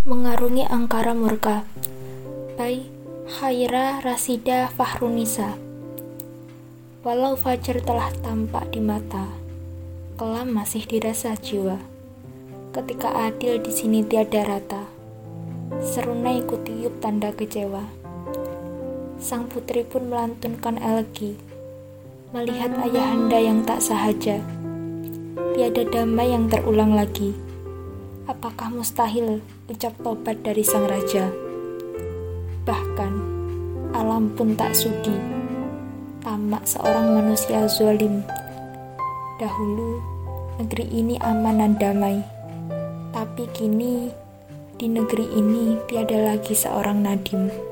Mengarungi angkara murka. By Khaira Rasida Fahrunisa Walau fajar telah tampak di mata Kelam masih dirasa jiwa. Ketika adil di sini tiada rata Serunai kutiup tanda kecewa. Sang putri pun melantunkan elegi Melihat ayahanda yang tak sahaja. Tiada damai yang terulang lagi Apakah mustahil ucap tobat dari sang raja? Bahkan alam pun tak sudi. Tamak seorang manusia zolim. Dahulu negeri ini aman dan damai. Tapi kini di negeri ini tiada lagi seorang Nadim.